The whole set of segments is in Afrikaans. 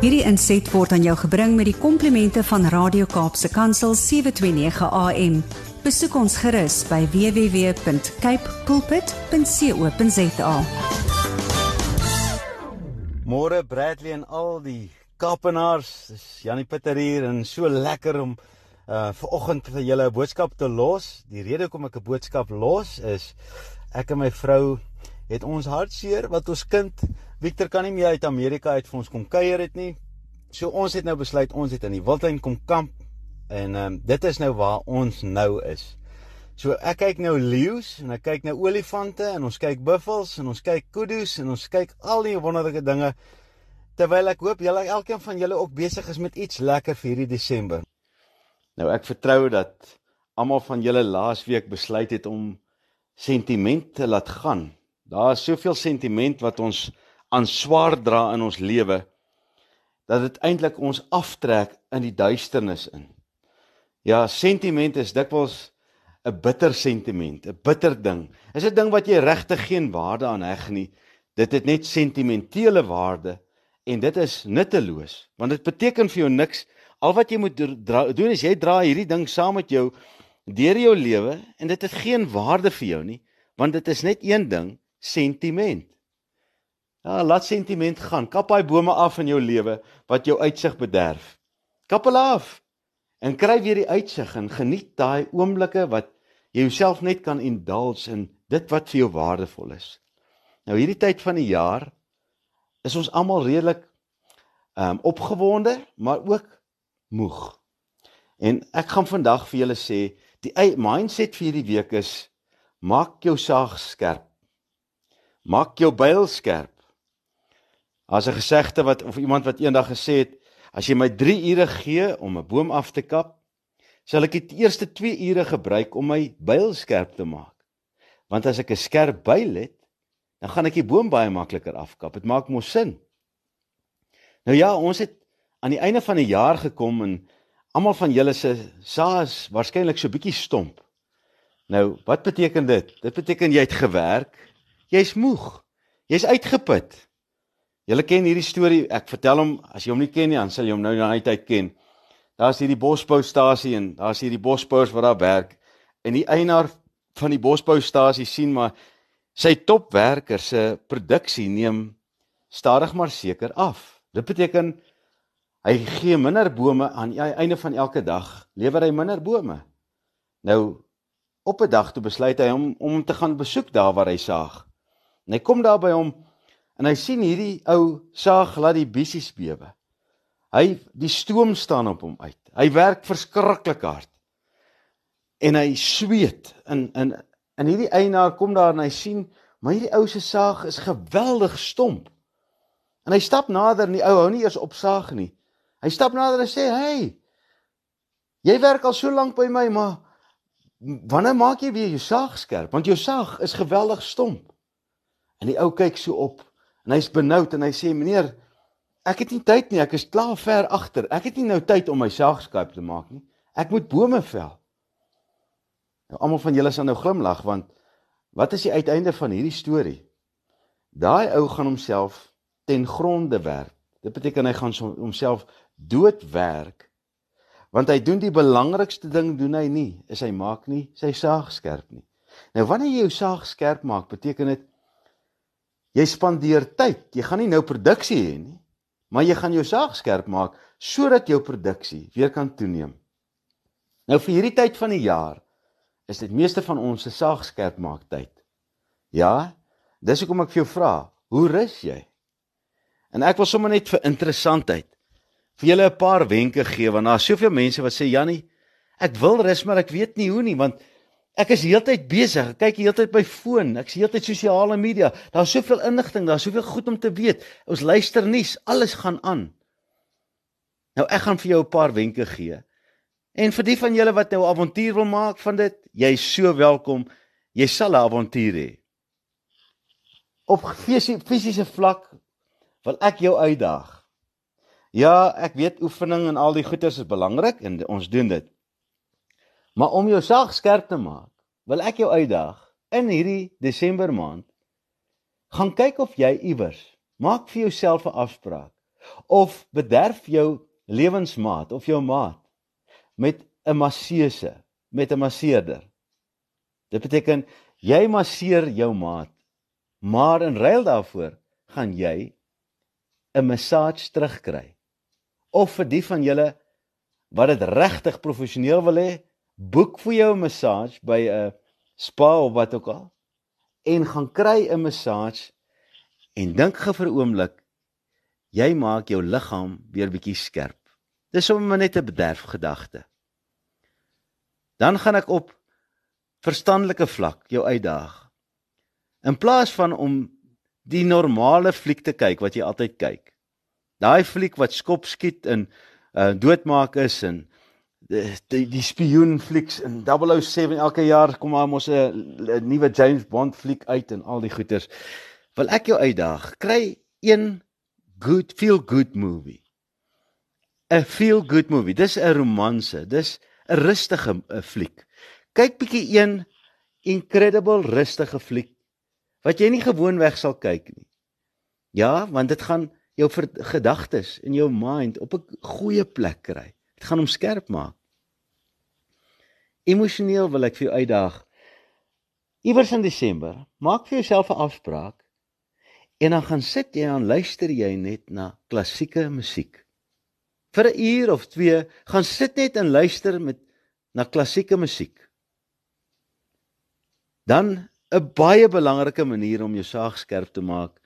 Hierdie inset word aan jou gebring met die komplimente van Radio Kaapse Kansel 729 AM. Besoek ons gerus by www.cape pulpit.co.za. Môre Bradley en al die Kaapenaars, dis Janie Pieter hier en so lekker om uh ver oggend vir julle 'n boodskap te los. Die rede hoekom ek 'n boodskap los is ek en my vrou het ons hartseer wat ons kind Victor kan nie meer uit Amerika uit vir ons kom kuier het nie. So ons het nou besluit ons het in die Wildtuin kom kamp en ehm um, dit is nou waar ons nou is. So ek kyk nou leeu's en ek kyk nou olifante en ons kyk buffels en ons kyk kudus en ons kyk al die wonderlike dinge terwyl ek hoop julle elkeen van julle ook besig is met iets lekker vir hierdie Desember. Nou ek vertrou dat almal van julle laasweek besluit het om sentiment te laat gaan. Daar is soveel sentiment wat ons aan swaar dra in ons lewe dat dit eintlik ons aftrek in die duisternis in. Ja, sentiment is dikwels 'n bitter sentiment, 'n bitter ding. Is 'n ding wat jy regtig geen waarde aan heg nie. Dit het net sentimentele waarde en dit is nutteloos want dit beteken vir jou niks. Al wat jy moet doen is jy dra hierdie ding saam met jou deur jou lewe en dit het geen waarde vir jou nie want dit is net een ding, sentiment. Ja, laat sentiment gaan. Kap daai bome af in jou lewe wat jou uitsig bederf. Kap hulle af en kry weer die uitsig en geniet daai oomblikke wat jy jouself net kan indulge in dit wat vir jou waardevol is. Nou hierdie tyd van die jaar is ons almal redelik ehm um, opgewonde, maar ook moeg. En ek gaan vandag vir julle sê, die mindset vir hierdie week is maak jou saag skerp. Maak jou byl skerp. As 'n gesegde wat of iemand wat eendag gesê het, as jy my 3 ure gee om 'n boom af te kap, sal ek die eerste 2 ure gebruik om my byl skerp te maak. Want as ek 'n skerp byl het, dan gaan ek die boom baie makliker afkap. Dit maak mos sin. Nou ja, ons het aan die einde van die jaar gekom en almal van julle se saas waarskynlik so bietjie stomp. Nou, wat beteken dit? Dit beteken jy het gewerk, jy's moeg, jy's uitgeput. Julle ken hierdie storie. Ek vertel hom as jy hom nie ken nie, dan sal jy hom nou na die tyd ken. Daar's hierdie bosboustasie en daar's hierdie bosbouers wat daar werk. En die eienaar van die bosboustasie sien maar sy topwerker se produksie neem stadig maar seker af. Dit beteken hy gee minder bome aan die einde van elke dag, lewer hy minder bome. Nou op 'n dag toe besluit hy om om te gaan besoek daar waar hy saag. En hy kom daar by hom En hy sien hierdie ou saag laat die bissies bewe. Hy die stoom staan op hom uit. Hy werk verskriklik hard. En hy sweet in in in hierdie eienaar kom daar en hy sien maar hierdie ou se saag is geweldig stomp. En hy stap nader en die ou hou nie eers op saag nie. Hy stap nader en sê: "Hey, jy werk al so lank by my, maar wanneer maak jy weer jou saag skerp? Want jou saag is geweldig stomp." En die ou kyk so op En hy's benoud en hy sê meneer, ek het nie tyd nie, ek is klaar ver agter. Ek het nie nou tyd om my saagskaap te maak nie. Ek moet bome vel. Nou almal van julle sal nou glimlag want wat is die uiteinde van hierdie storie? Daai ou gaan homself ten gronde werk. Dit beteken hy gaan homself doodwerk want hy doen die belangrikste ding doen hy nie, is hy maak nie sy saag skerp nie. Nou wanneer jy jou saag skerp maak, beteken dit Jy spandeer tyd. Jy gaan nie nou produksie hê nie, maar jy gaan jou saag skerp maak sodat jou produksie weer kan toeneem. Nou vir hierdie tyd van die jaar is dit meeste van ons se saag skerp maak tyd. Ja, dis hoekom ek vir jou vra, hoe rus jy? En ek wil sommer net vir interessantheid vir julle 'n paar wenke gee want daar's soveel mense wat sê Jannie, ek wil rus maar ek weet nie hoe nie want Ek is heeltyd besig. Ek kyk heeltyd by foon. Ek sien heeltyd sosiale media. Daar's soveel inligting, daar's soveel goed om te weet. Ons luister nuus, alles gaan aan. Nou ek gaan vir jou 'n paar wenke gee. En vir die van julle wat nou avontuur wil maak van dit, jy is so welkom. Jy sal 'n avontuur hê. Op fisiese vlak wil ek jou uitdaag. Ja, ek weet oefening en al die goeders is belangrik en ons doen dit. Maar om jou saag skerp te maak, wil ek jou uitdaag in hierdie Desember maand gaan kyk of jy iewers maak vir jouself 'n afspraak of bederf jou lewensmaat of jou maat met 'n masseuse, met 'n masseerder. Dit beteken jy masseer jou maat, maar in ruil daarvoor gaan jy 'n massage terugkry. Of vir die van julle wat dit regtig professioneel wil hê, boek vir jou 'n massage by 'n spa of wat ook al en gaan kry 'n massage en dink gou vir 'n oomblik jy maak jou liggaam weer bietjie skerp. Dis sommer net 'n bederf gedagte. Dan gaan ek op verstandelike vlak jou uitdaag. In plaas van om die normale fliek te kyk wat jy altyd kyk. Daai fliek wat skop skiet en uh, doodmaak is en die die, die spioen flieks in 007 elke jaar kom maar mos 'n nuwe James Bond fliek uit en al die goeters. Wil ek jou uitdaag, kry een good feel good movie. 'n Feel good movie. Dis 'n romanse. Dis 'n rustige fliek. Kyk bietjie een incredible rustige fliek wat jy nie gewoonweg sal kyk nie. Ja, want dit gaan jou gedagtes en jou mind op 'n goeie plek kry. Dit gaan hom skerp maak. Emosioneel wil ek vir jou uitdaag. Iewers in Desember, maak vir jouself 'n afspraak en dan gaan sit jy en luister jy net na klassieke musiek. Vir 'n uur of 2 gaan sit net en luister met na klassieke musiek. Dan 'n baie belangrike manier om jou saag skerp te maak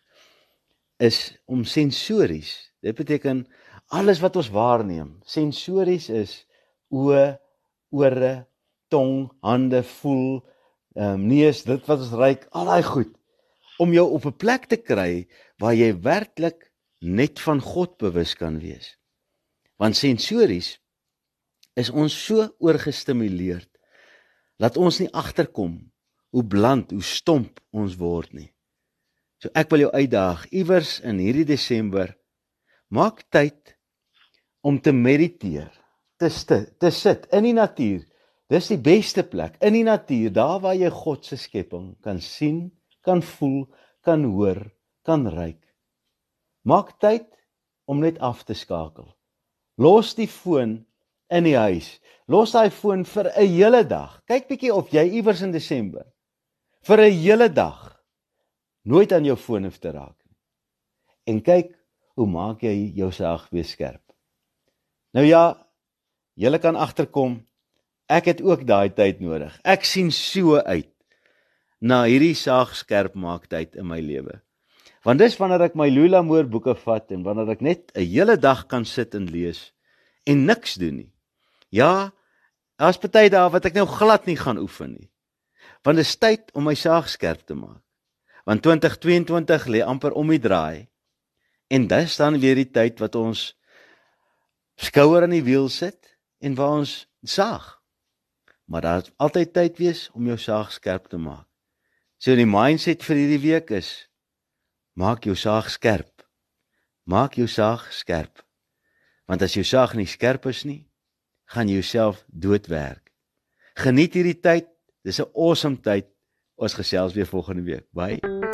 is om sensories. Dit beteken alles wat ons waarneem. Sensories is oë, ore, tong, hande, voel, ehm um, neus, dit wat ons ruik, al daai goed om jou op 'n plek te kry waar jy werklik net van God bewus kan wees. Want sensories is ons so oorgestimuleerd dat ons nie agterkom hoe bland, hoe stomp ons word nie. So ek wil jou uitdaag iewers in hierdie Desember maak tyd om te mediteer, te sit, te sit in die natuur. Dis die beste plek in die natuur, daar waar jy God se skepping kan sien kan voel, kan hoor, kan ruik. Maak tyd om net af te skakel. Los die foon in die huis. Los daai foon vir 'n hele dag. Kyk bietjie of jy iewers in Desember vir 'n hele dag nooit aan jou foon hoef te raak nie. En kyk hoe maak jy jou saag weer skerp. Nou ja, julle kan agterkom ek het ook daai tyd nodig. Ek sien so uit na hierdie saag skerp maak tyd in my lewe. Want dis wanneer ek my Lula Moore boeke vat en wanneer ek net 'n hele dag kan sit en lees en niks doen nie. Ja, daar's party dae wat ek nou glad nie gaan oefen nie. Want dit is tyd om my saag skerp te maak. Want 2022 lê amper om die draai. En dis dan weer die tyd wat ons skouer aan die wiel sit en waar ons saag. Maar daar's altyd tyd wees om jou saag skerp te maak. So die mindset vir hierdie week is maak jou saag skerp. Maak jou saag skerp. Want as jou saag nie skerp is nie, gaan jy jouself doodwerk. Geniet hierdie tyd. Dis 'n awesome tyd. Ons gesels weer volgende week. Bye.